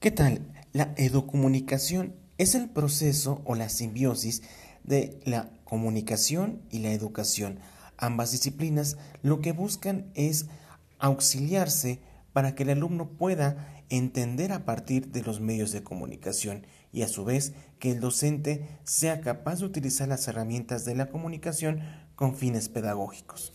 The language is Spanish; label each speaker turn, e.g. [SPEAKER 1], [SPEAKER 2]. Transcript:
[SPEAKER 1] ¿Qué tal? La educomunicación es el proceso o la simbiosis de la comunicación y la educación. Ambas disciplinas lo que buscan es auxiliarse para que el alumno pueda entender a partir de los medios de comunicación y a su vez que el docente sea capaz de utilizar las herramientas de la comunicación con fines pedagógicos.